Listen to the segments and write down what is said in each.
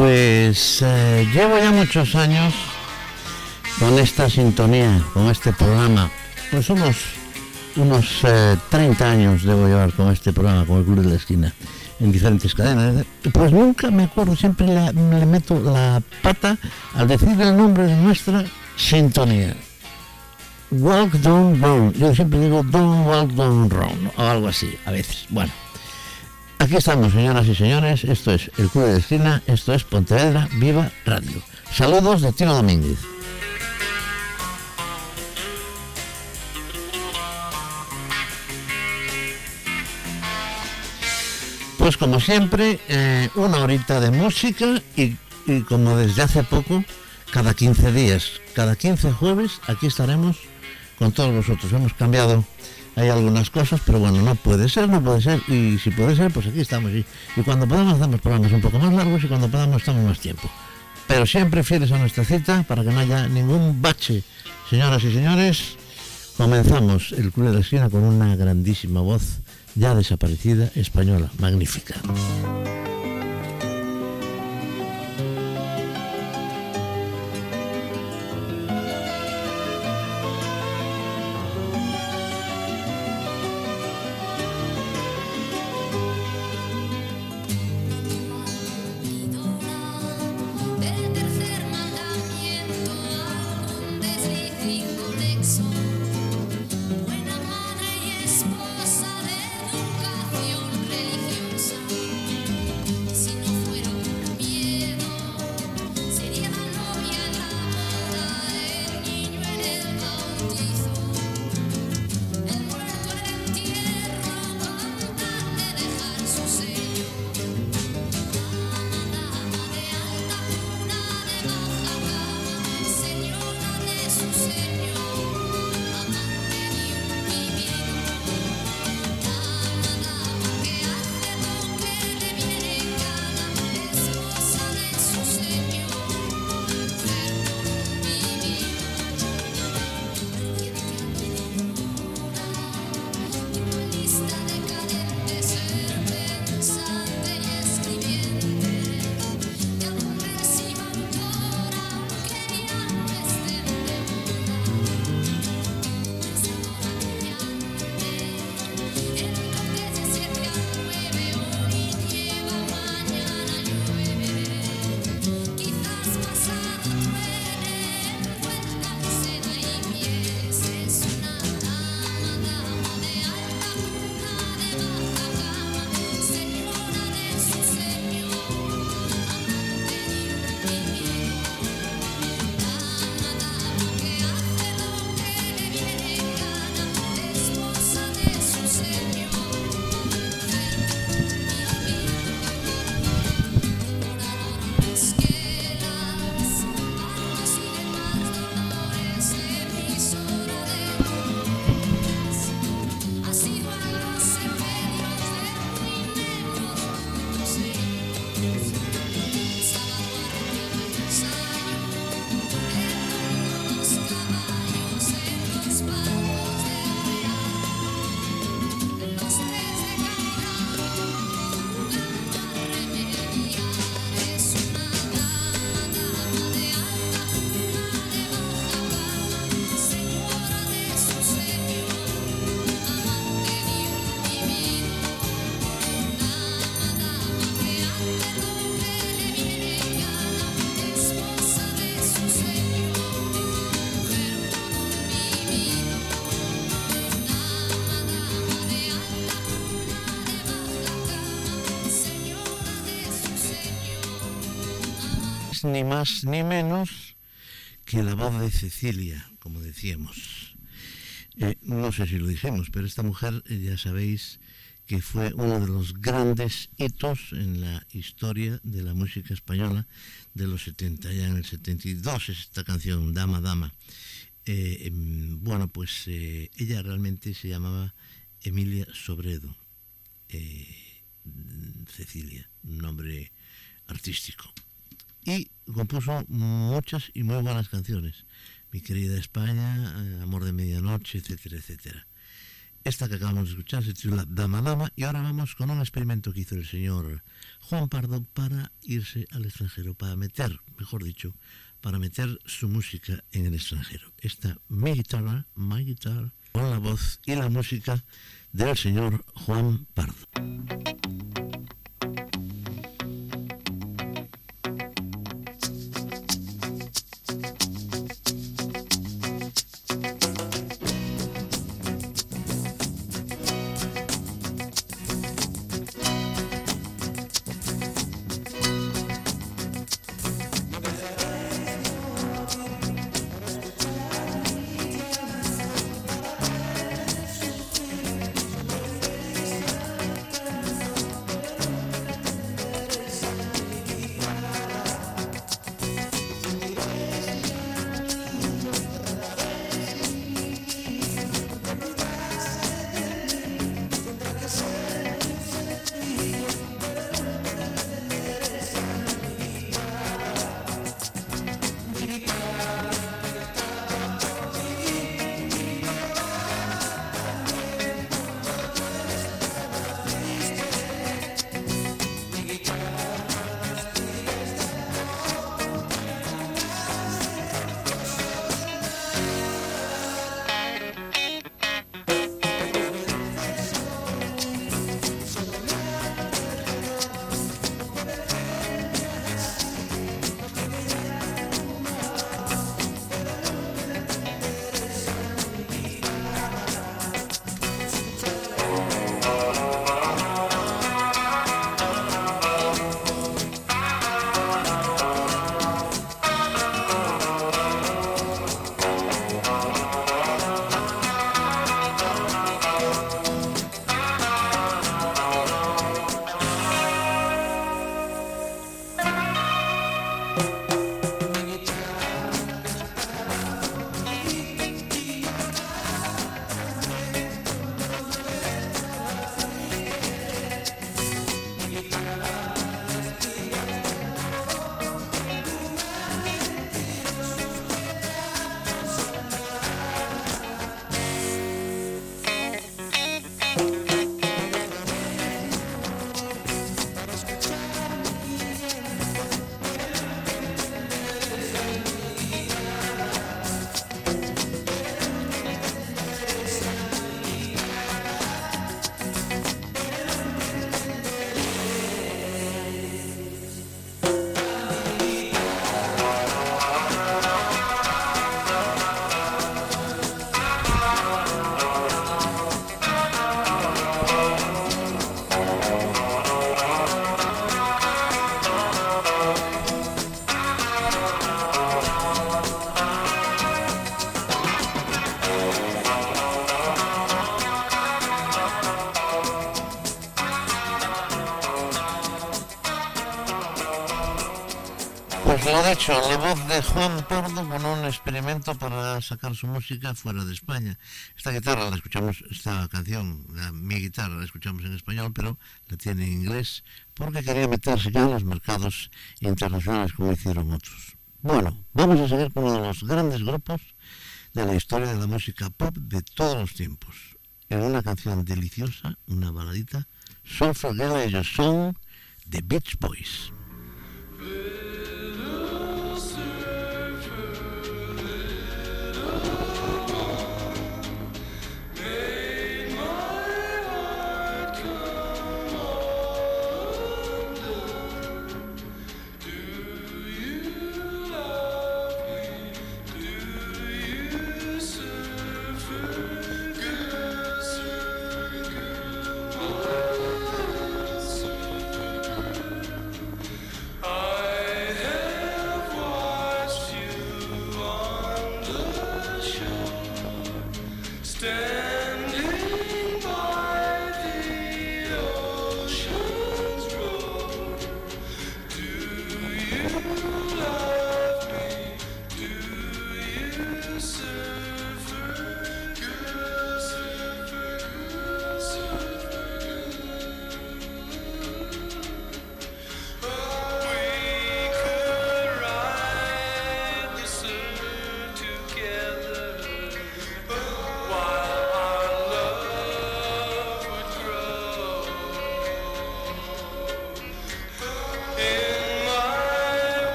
Pues eh, llevo ya muchos años con esta sintonía, con este programa. Pues unos 30 eh, años debo llevar con este programa, con el Club de la Esquina, en diferentes cadenas. Pues nunca me acuerdo, siempre le, meto la pata al decir el nombre de nuestra sintonía. Walk Down. Yo siempre digo Don't Walk Down Round, o algo así, a veces. Bueno. Aquí estamos, señoras y señores. Esto es El Club de Esquina, esto es Pontevedra Viva Radio. Saludos de Tino Domínguez. Pues como siempre, eh, una horita de música y, y como desde hace poco, cada 15 días, cada 15 jueves, aquí estaremos con todos vosotros. Hemos cambiado hay algunas cosas, pero bueno, no puede ser, no puede ser, y si puede ser, pues aquí estamos. Y, cuando podamos hacemos programas un poco más largos y cuando podamos estamos más tiempo. Pero siempre fieles a nuestra cita para que no haya ningún bache. Señoras y señores, comenzamos el Club de la Esquina con una grandísima voz ya desaparecida española, magnífica. Jesus. Ni más ni menos que la voz de Cecilia, como decíamos. Eh, no sé si lo dijimos, pero esta mujer, eh, ya sabéis, que fue uno de los grandes hitos en la historia de la música española de los 70, ya en el 72 es esta canción, Dama, Dama. Eh, em, bueno, pues ella realmente se llamaba Emilia Sobredo, Cecilia, nombre artístico y compuso muchas y muy buenas canciones. Mi querida España, eh, Amor de Medianoche, etcétera, etcétera. Esta que acabamos de escuchar se titula Dama Dama y ahora vamos con un experimento que hizo el señor Juan Pardo para irse al extranjero, para meter, mejor dicho, para meter su música en el extranjero. Esta mi guitarra, my guitar, con la voz y la música del señor Juan Pardo. Dicho, la voz de Juan Pardo con un experimento para sacar su música fuera de España. Esta guitarra la escuchamos, esta canción, mi guitarra la escuchamos en español, pero la tiene en inglés porque quería meterse ya en los mercados internacionales como hicieron otros. Bueno, vamos a seguir con uno de los grandes grupos de la historia de la música pop de todos los tiempos. En una canción deliciosa, una baladita, Son Forget Your Song, The Beach Boys.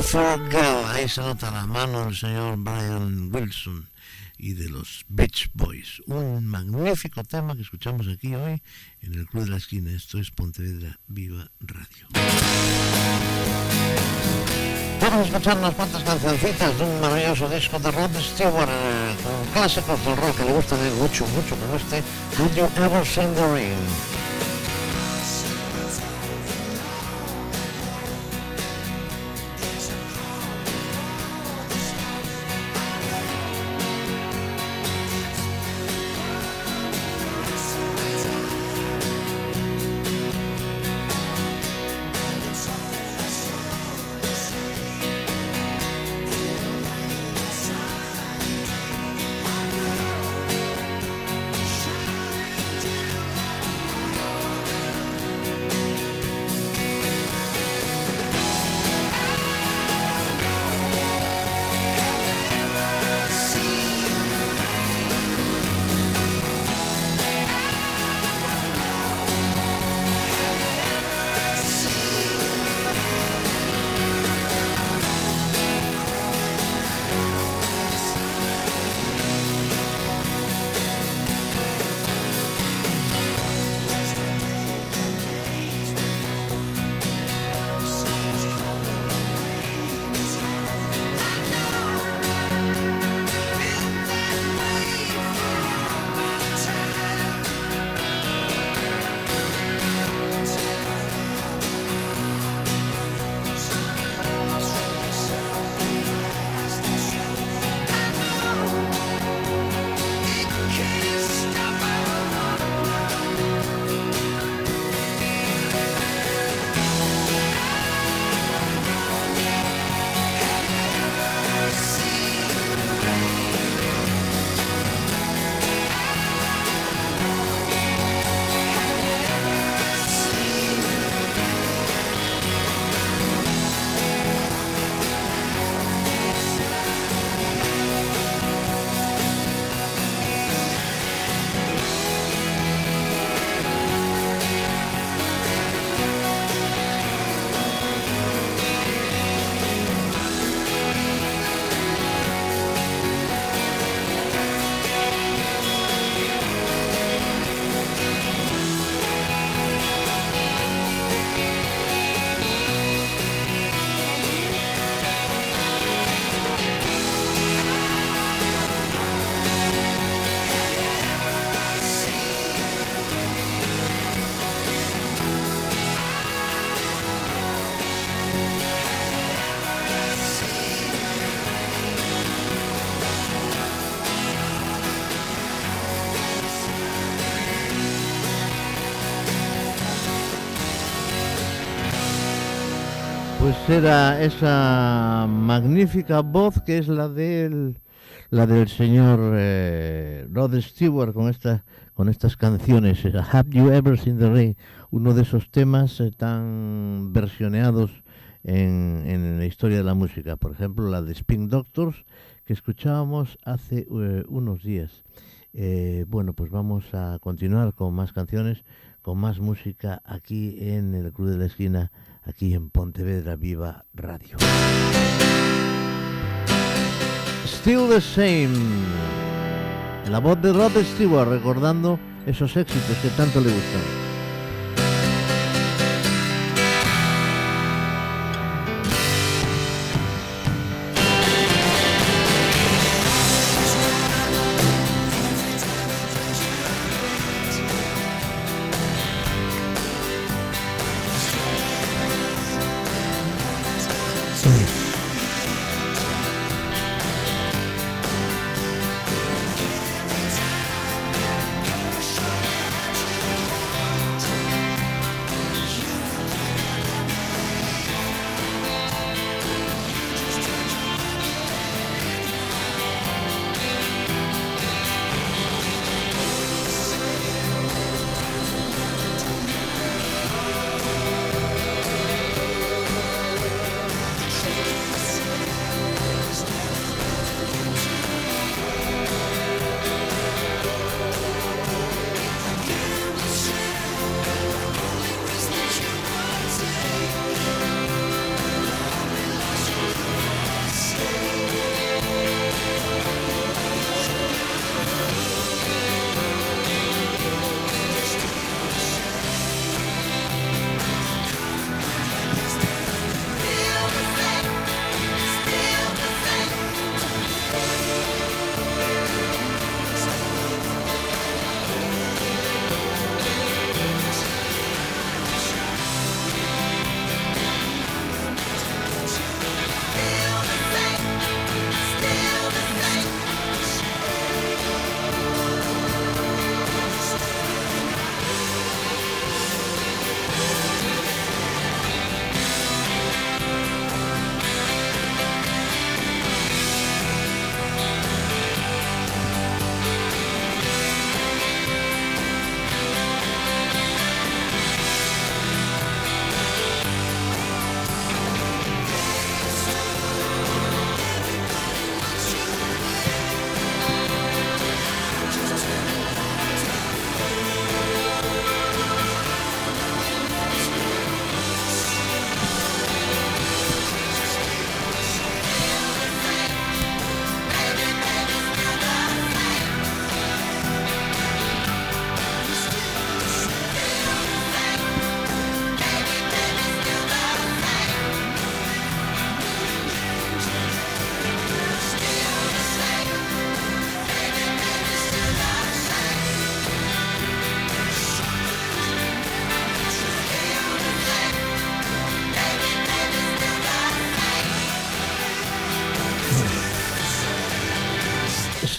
Girl, ahí se nota la mano del señor Brian Wilson y de los Beach Boys. Un magnífico tema que escuchamos aquí hoy en el Club de la Esquina. Esto es Pontevedra Viva Radio. Vamos a escuchar unas cuantas cancioncitas de un maravilloso disco de Rod Stewart, eh, con clásicos del rock que le gustan mucho, mucho, como este Did You Ever Sing the Rain? Era esa magnífica voz que es la del la del señor eh, Rod Stewart con esta con estas canciones. Have You Ever Seen the Rain uno de esos temas eh, tan versioneados en, en, la historia de la música. Por ejemplo la de Spin Doctors que escuchábamos hace eh, unos días. Bueno pues vamos a continuar con más canciones con más música aquí en el Club de la Esquina aquí en Pontevedra Viva Radio. Still the Same. La voz de Rod Stewart recordando esos éxitos que tanto le gustan.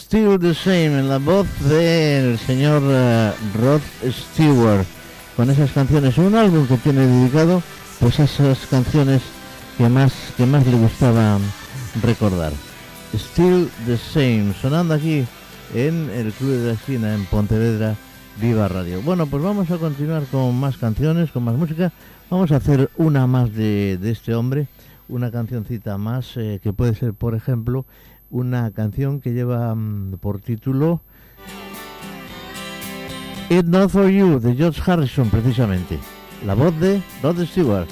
Still the Same, en la voz del señor eh, Rod Stewart, con esas canciones, un álbum que tiene dedicado pues a esas canciones que más, que más le gustaba recordar. Still the Same, sonando aquí en el Club de la Esquina en Pontevedra, Viva Radio. Bueno, pues vamos a continuar con más canciones, con más música. Vamos a hacer una más de, de este hombre, una cancioncita más eh, que puede ser, por ejemplo, una canción que lleva um, por título It's Not For You de George Harrison precisamente, la voz de Rod Stewart.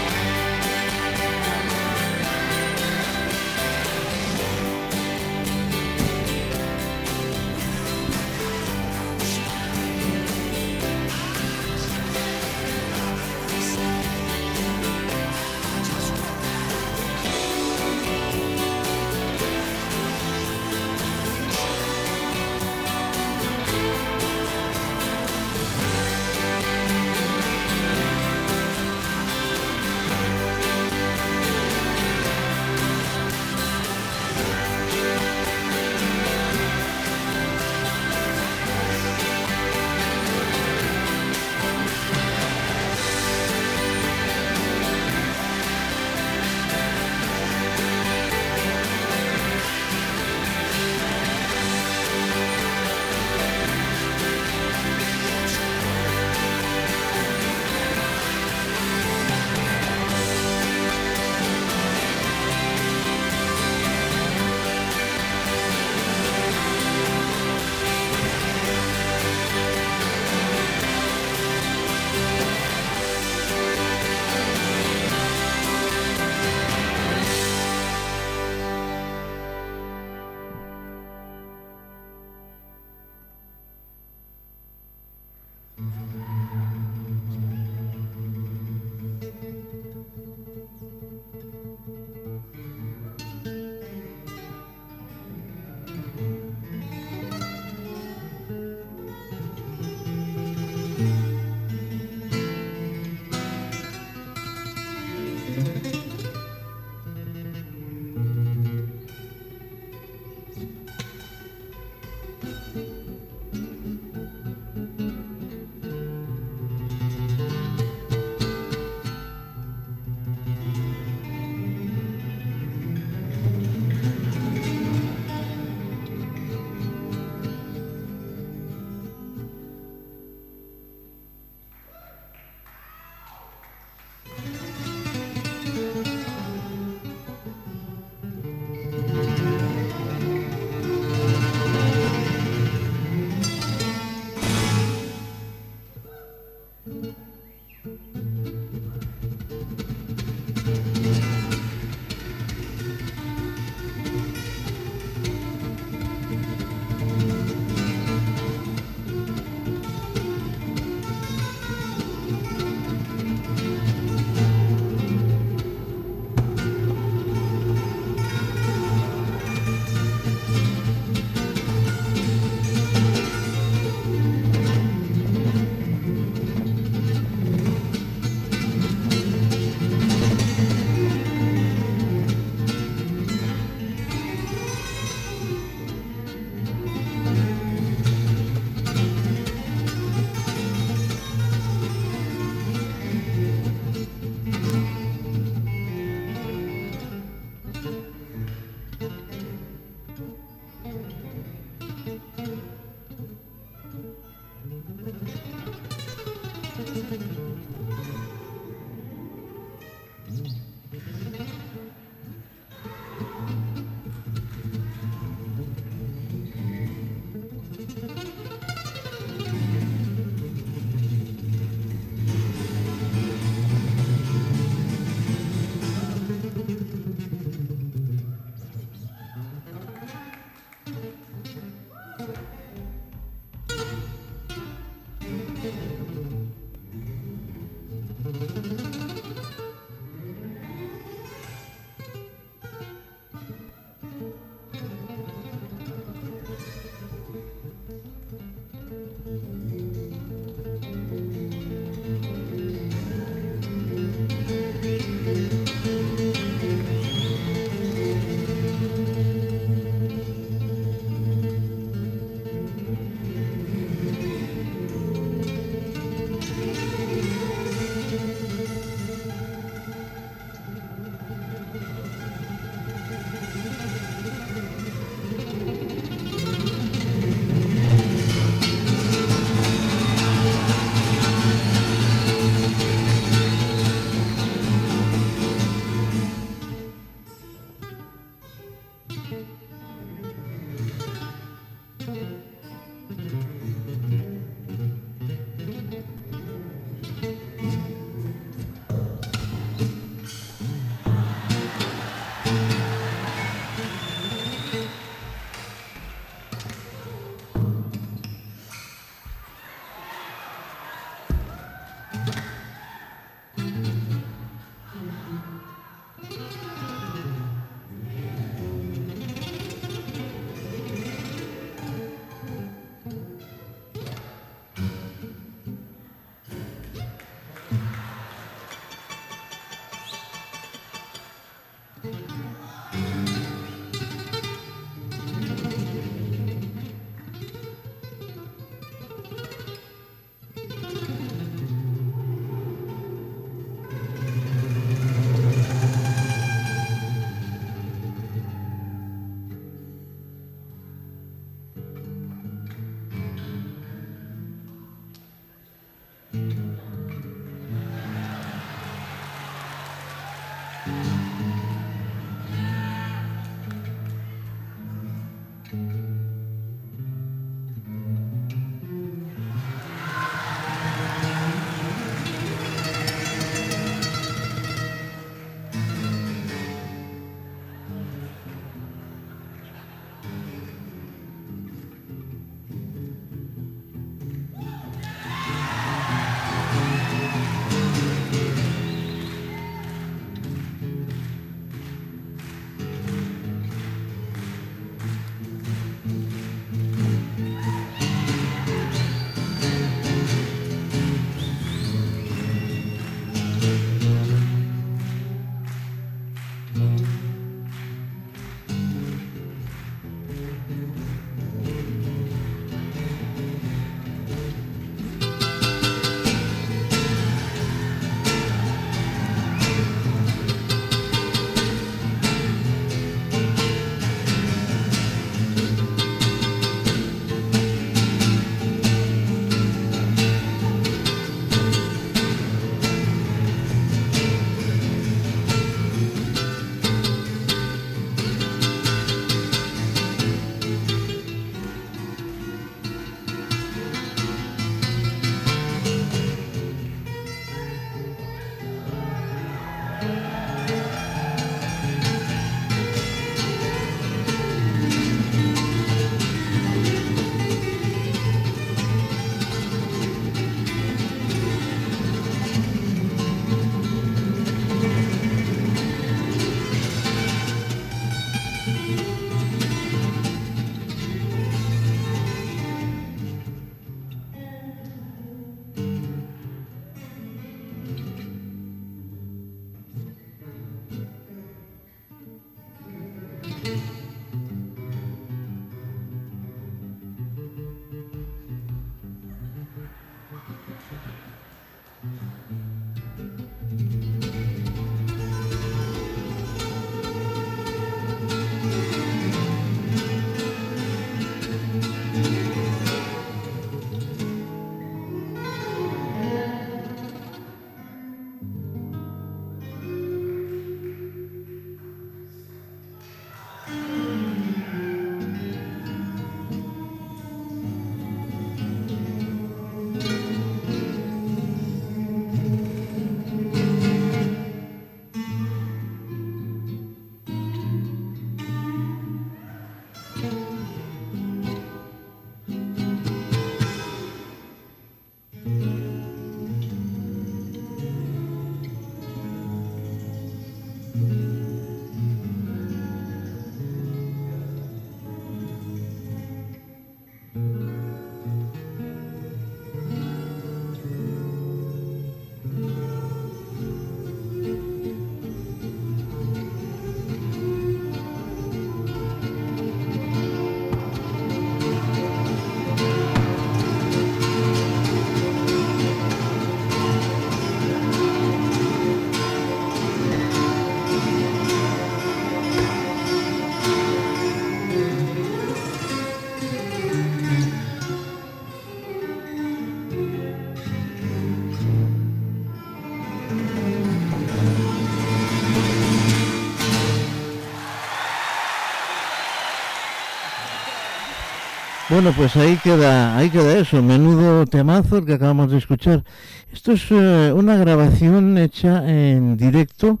Bueno, pues ahí queda, ahí queda eso, menudo temazo que acabamos de escuchar. Esto es eh, una grabación hecha en directo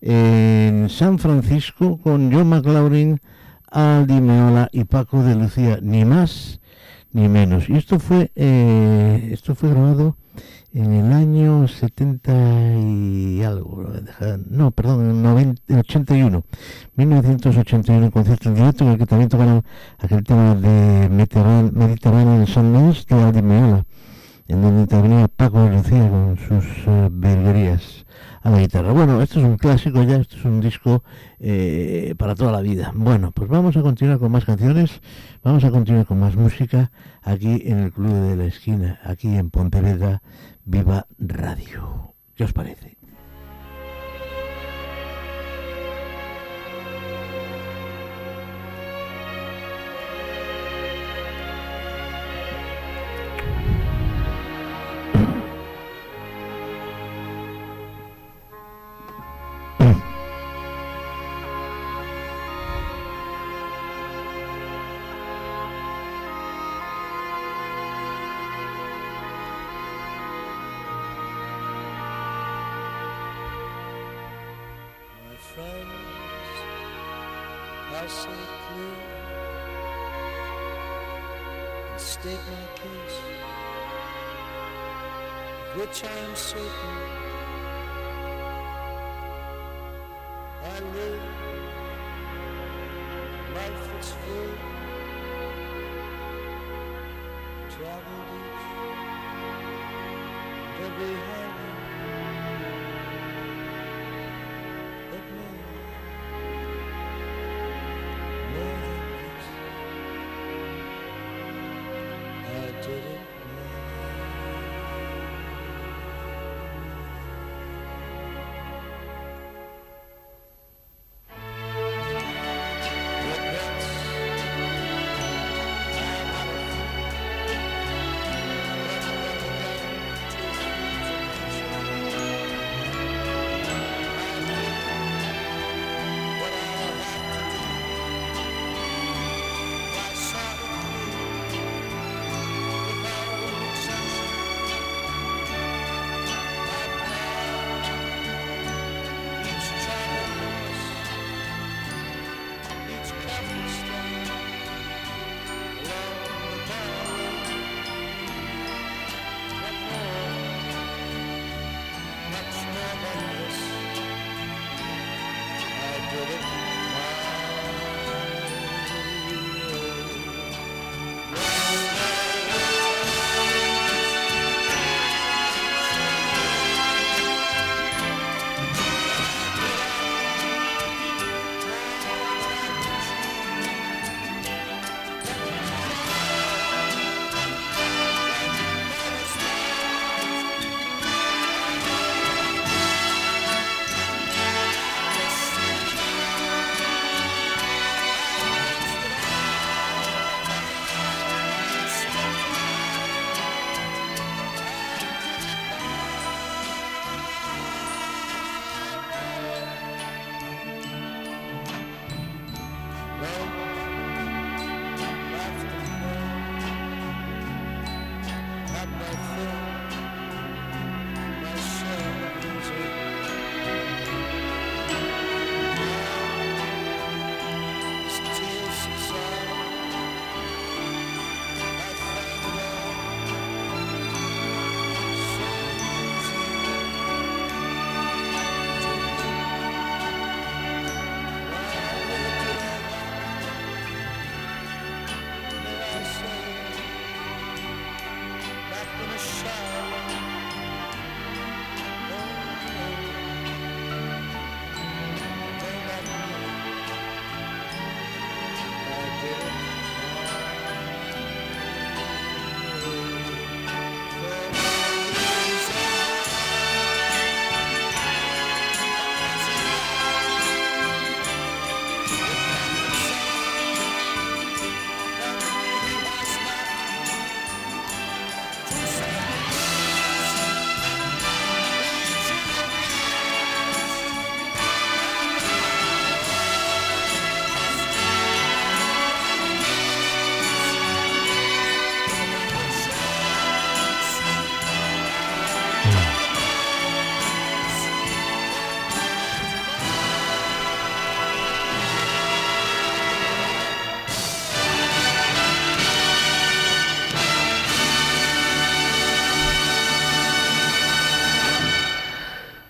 en San Francisco con John McLaurin, Aldi Meola y Paco de Lucía, ni más ni menos. Y esto fue, eh, esto fue grabado en el año 70 y algo, no, perdón, en el 81, 1981, concierto en directo en el que también tocaron aquel tema de Mediterráneo en Sundance de Aldi Meola, en donde intervenía Paco de Lucía con sus uh, virguerías a la guitarra. Bueno, esto es un clásico ya, esto es un disco eh, para toda la vida. Bueno, pues vamos a continuar con más canciones, vamos a continuar con más música aquí en el Club de la Esquina, aquí en Pontevedra, Viva Radio. ¿Qué os parece?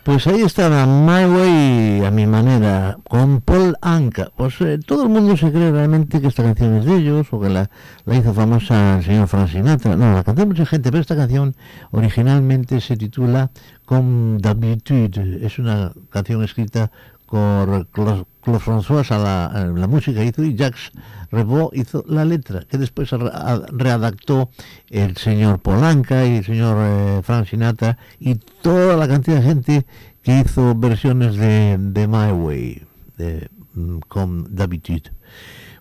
Pues ahí estaba My Way a mi manera, con Paul Anka. Pues eh, todo el mundo se cree realmente que esta canción es de ellos o que la, la hizo famosa el señor Frank Sinatra. No, la cantó mucha gente, pero esta canción originalmente se titula Comme d'habitude. Es una canción escrita por Claude, Claude François a la, a música hizo y Jacques Revaux hizo la letra, que después re- a- readaptó el señor Polanca y el señor eh, Frank Sinatra y toda la cantidad de gente que hizo versiones de, My Way, de mm, Comme d'habitude.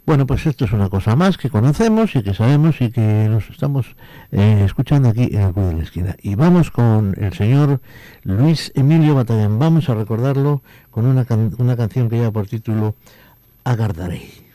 Bueno, pues esto es una cosa más que conocemos y que sabemos y que nos estamos eh, escuchando aquí en el Club de la Esquina. Y vamos con el señor Luis Emilio Batallán. Vamos a recordarlo con una, can- una canción que lleva por título Agardaré.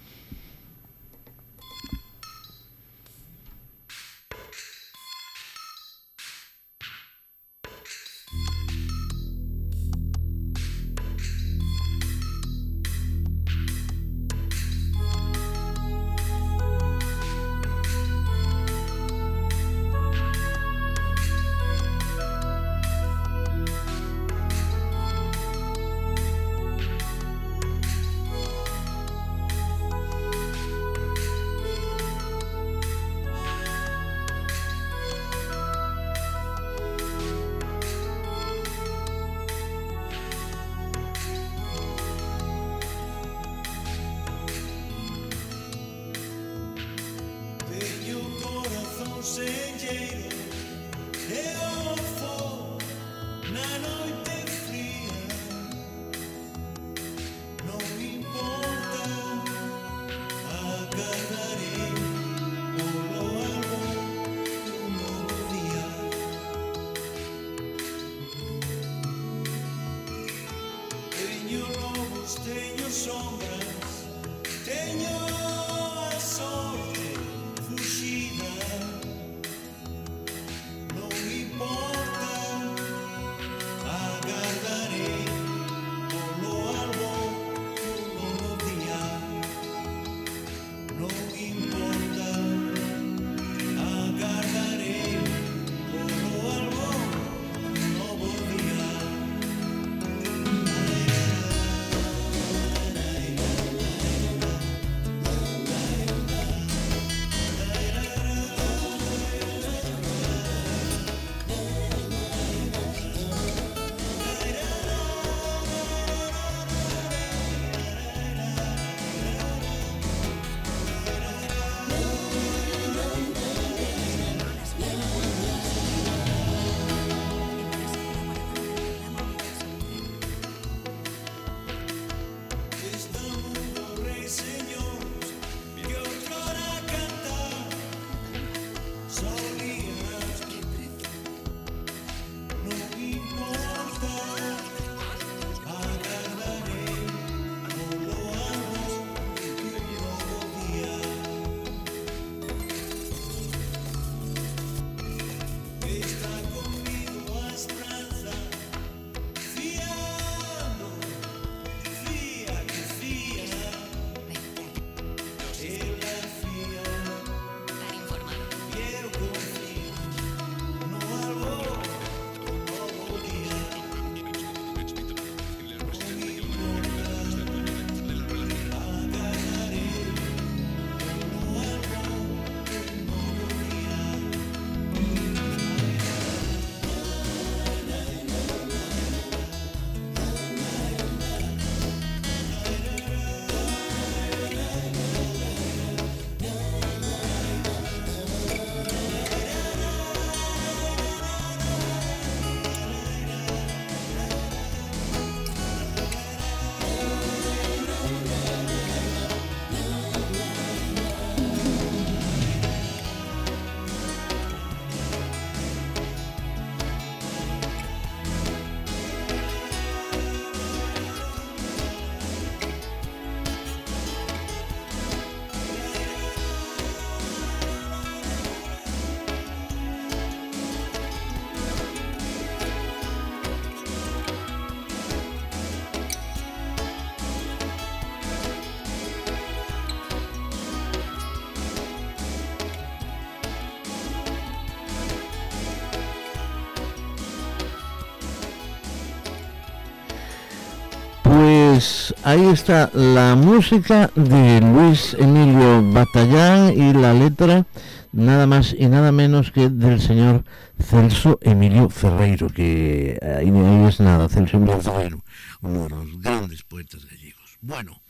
Ahí está la música de Luis Emilio Batallán y la letra nada más y nada menos que del señor Celso Emilio Ferreiro, que ahí, ahí es nada, Celso Emilio Ferreiro, uno de los grandes poetas gallegos. Bueno,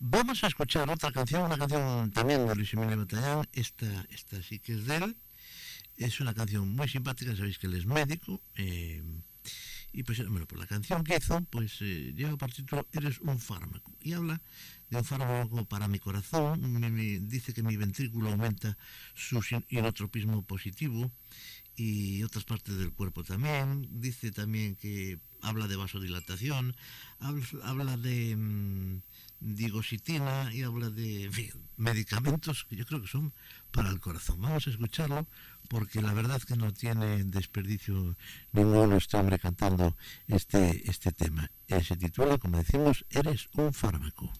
vamos a escuchar otra canción, una canción también de Luis Emilio Batallán, esta, esta sí que es de él, es una canción muy simpática, sabéis que él es médico, eh, y pues bueno, por la canción que hizo, pues eh, lleva por título Eres un fármaco, y habla de un fármaco para mi corazón, me- me dice que mi ventrículo aumenta su inotropismo positivo y otras partes del cuerpo también, dice también que habla de vasodilatación, habla, de mm, digositina y habla de en fin, medicamentos que yo creo que son para el corazón. Vamos a escucharlo porque la verdad que no tiene desperdicio ninguno este hombre cantando este, este tema. Eh, se titula, como decimos, Eres un fármaco.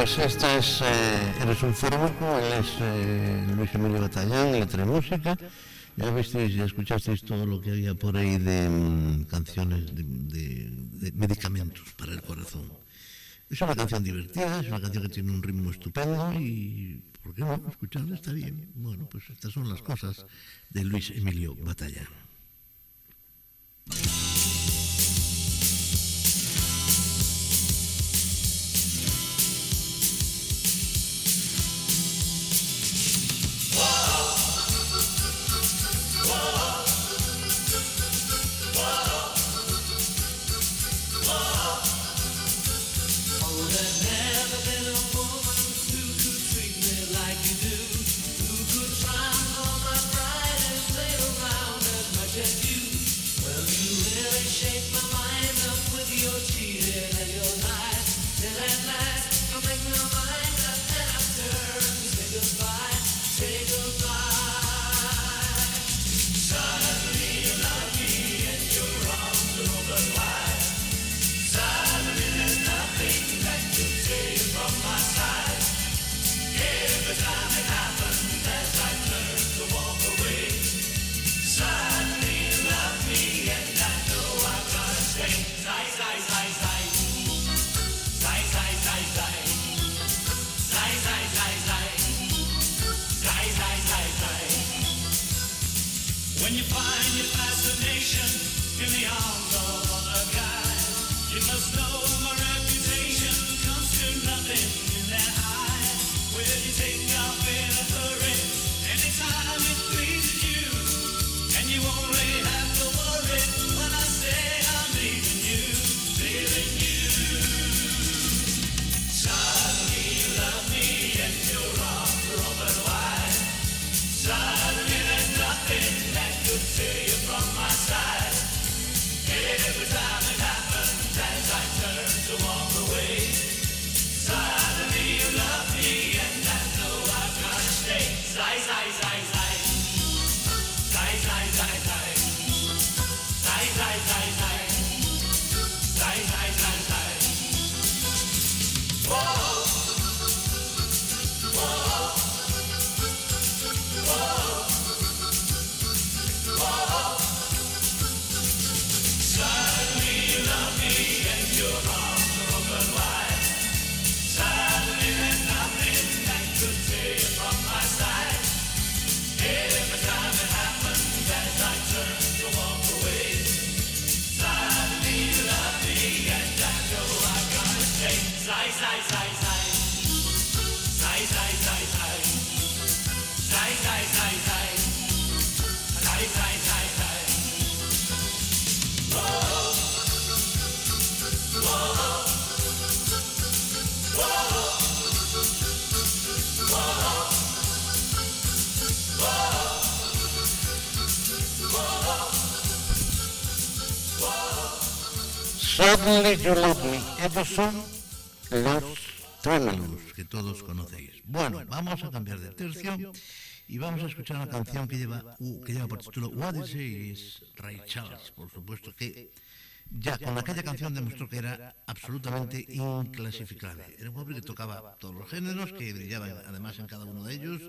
Pues esta es eh, Eres un fármaco, él es eh, Luis Emilio Batallán, letra y música. Ya visteis, ya escuchasteis todo lo que había por ahí de mm, canciones de, de- medicamentos para el corazón. Es una canción divertida, es una canción que tiene un ritmo estupendo y ¿Por qué no? Escucharla está bien. Bueno, pues estas son las cosas de Luis Emilio Batalla. say say say say light. Suddenly You Love Me. Estos son los Tremelos que todos conocéis. Bueno, vamos a cambiar de tercio y vamos a escuchar una canción que lleva, uh, que lleva por título What Is Is Ray Charles, por supuesto que ya con aquella canción demostró que era absolutamente inclasificable. Era un hombre que tocaba todos los géneros, que brillaba además en cada uno de ellos.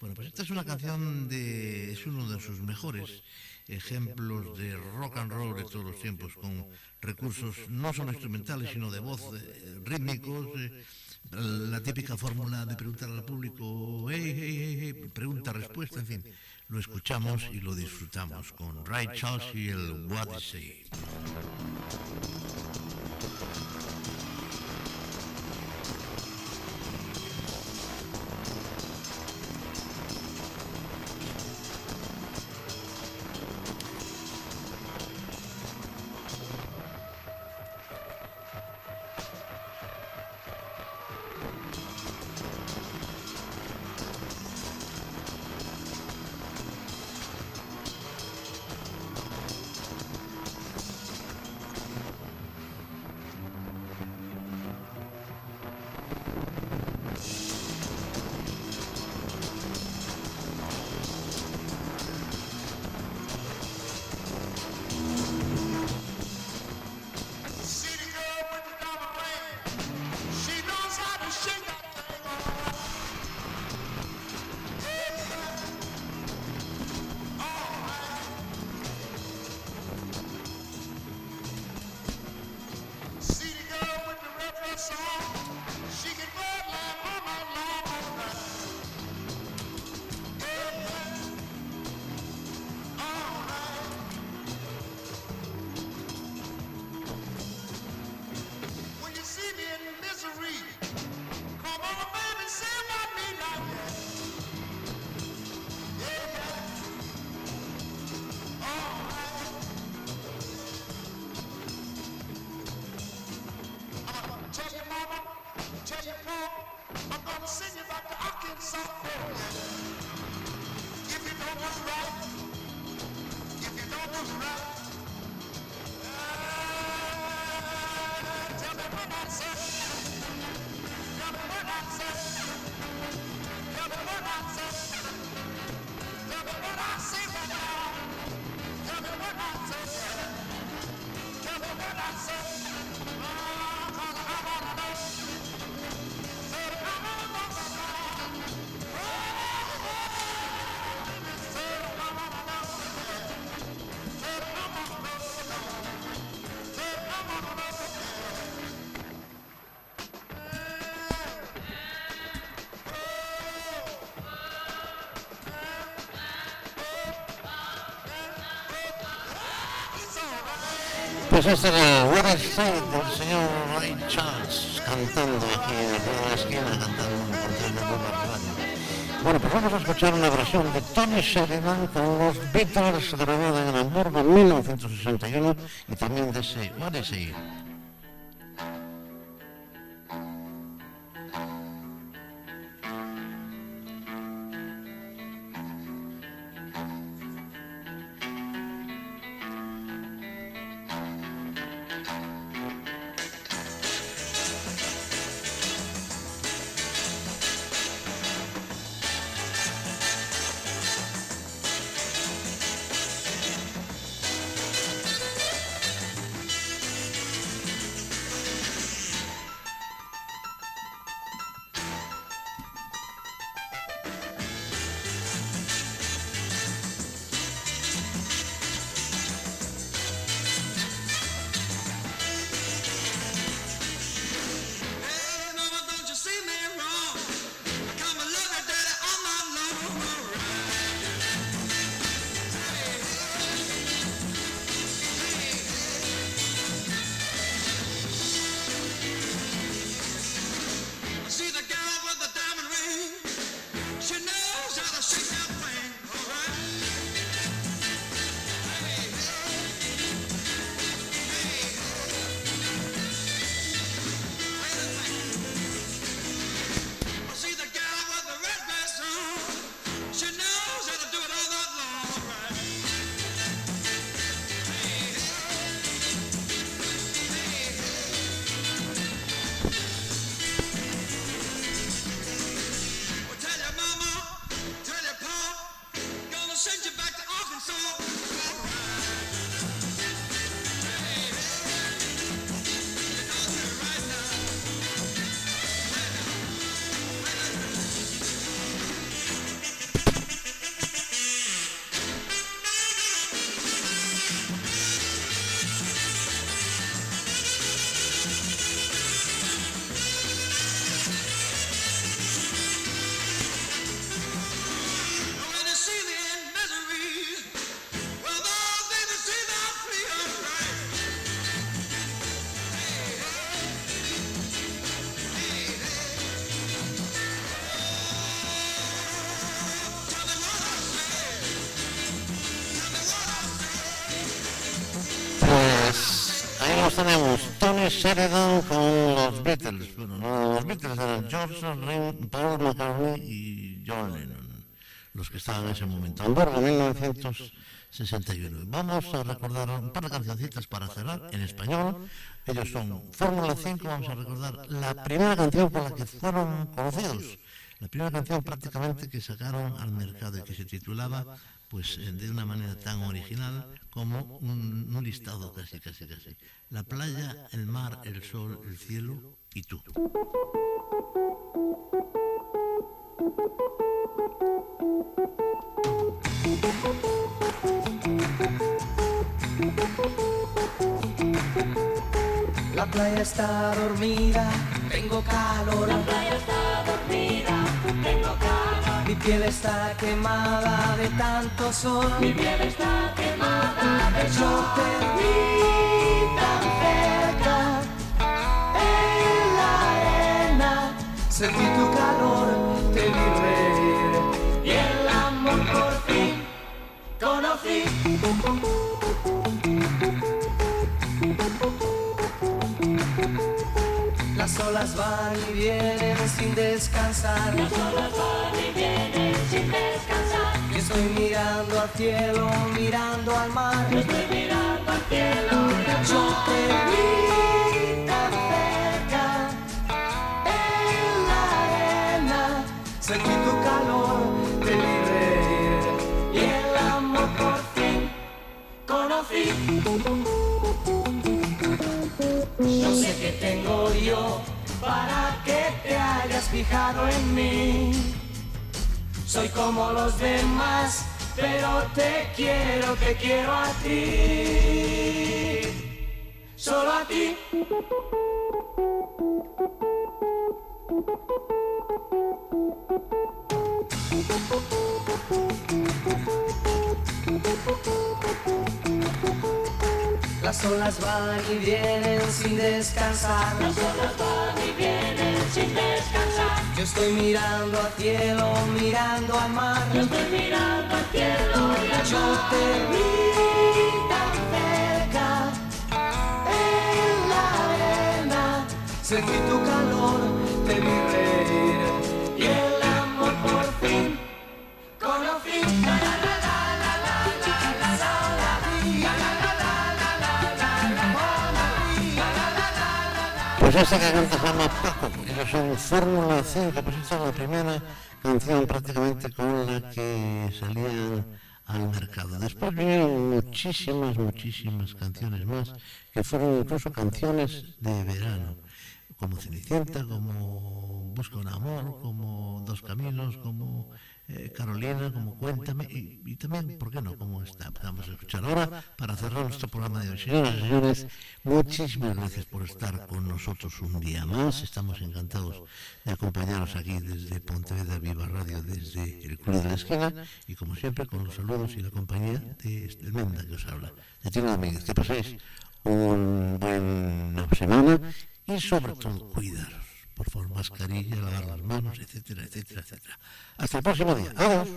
Bueno, pues esta es una canción de. es uno de sus mejores ejemplos de rock and roll de todos los tiempos, con recursos no solo instrumentales, sino de voz, eh, rítmicos. eh, la típica fórmula de preguntar al público, hey, hey, hey, hey, pregunta-respuesta, en fin, lo escuchamos y lo disfrutamos con Ray Charles y el What Say. Pues este era What is Fate del señor Ray Charles cantando aquí en la esquina, cantando un portal de. Bueno, pues vamos a escuchar una versión de Tony Sheridan con los Beatles grabada en Hamburgo en 1961 y también de ese What is It. Sheridan con los Beatles. Bueno, no, los Beatles eran George, Ring, Paul McCartney y John Lennon, los que estaban en ese momento. Hamburgo, 1961. Vamos a recordar un par de cancioncitas para cerrar en español. Ellos son Fórmula 5, vamos a recordar la primera canción por la que fueron conocidos. La primera canción prácticamente que sacaron al mercado y que se titulaba pues de una manera tan original como un, un listado casi, casi, casi. La playa, el mar, el sol, el cielo y tú. La playa está dormida, tengo calor. La playa está dormida, tengo calor. Mi piel está quemada de tanto sol. Mi piel está quemada de Yo sol. te vi tan cerca en la arena. Sentí tu calor, te vi reír. Y el amor por fin Conocí las olas van y vienen sin descansar. las olas van y vienen sin descansar. Yo estoy mirando al cielo, mirando al mar. Yo estoy mirando al cielo y al Yo te vi tan cerca en la arena. Sentí tu calor, te vi reír. Y el amor por fin Conocí. No sé qué tengo yo para que te hayas fijado en mí. Soy como los demás, pero te quiero, te quiero a ti. Solo a ti. Las olas van y vienen sin descansar. Las olas van y vienen sin descansar. Yo estoy mirando al cielo, mirando al mar. Yo estoy mirando al cielo y al Yo te vi tan cerca en la arena. Sentí tu calor, te vi esta canción se llama Paco, ellos son Fórmula 5, pues esta es la primera canción prácticamente con la que salían al mercado. Después vinieron muchísimas, muchísimas canciones más, que fueron incluso canciones de verano, como Cenicienta, como Busca un amor, como Dos Caminos, como eh, Carolina, como Cuéntame, y, y también, ¿por qué no?, como esta. Vamos a escuchar ahora para cerrar nuestro programa de hoy. Señoras y señores, muchísimas gracias por estar con nosotros un día más. Estamos encantados de acompañaros aquí desde Pontevedra Viva Radio, desde el Club de la Esquina, y como siempre, con los saludos y la compañía de este Menda que os habla, de Tino Domínguez. Que paséis una buena semana y sobre todo cuidaros. Por favor, mascarilla, lavar las manos, etcétera, etcétera, etcétera. Hasta el próximo día. Adiós.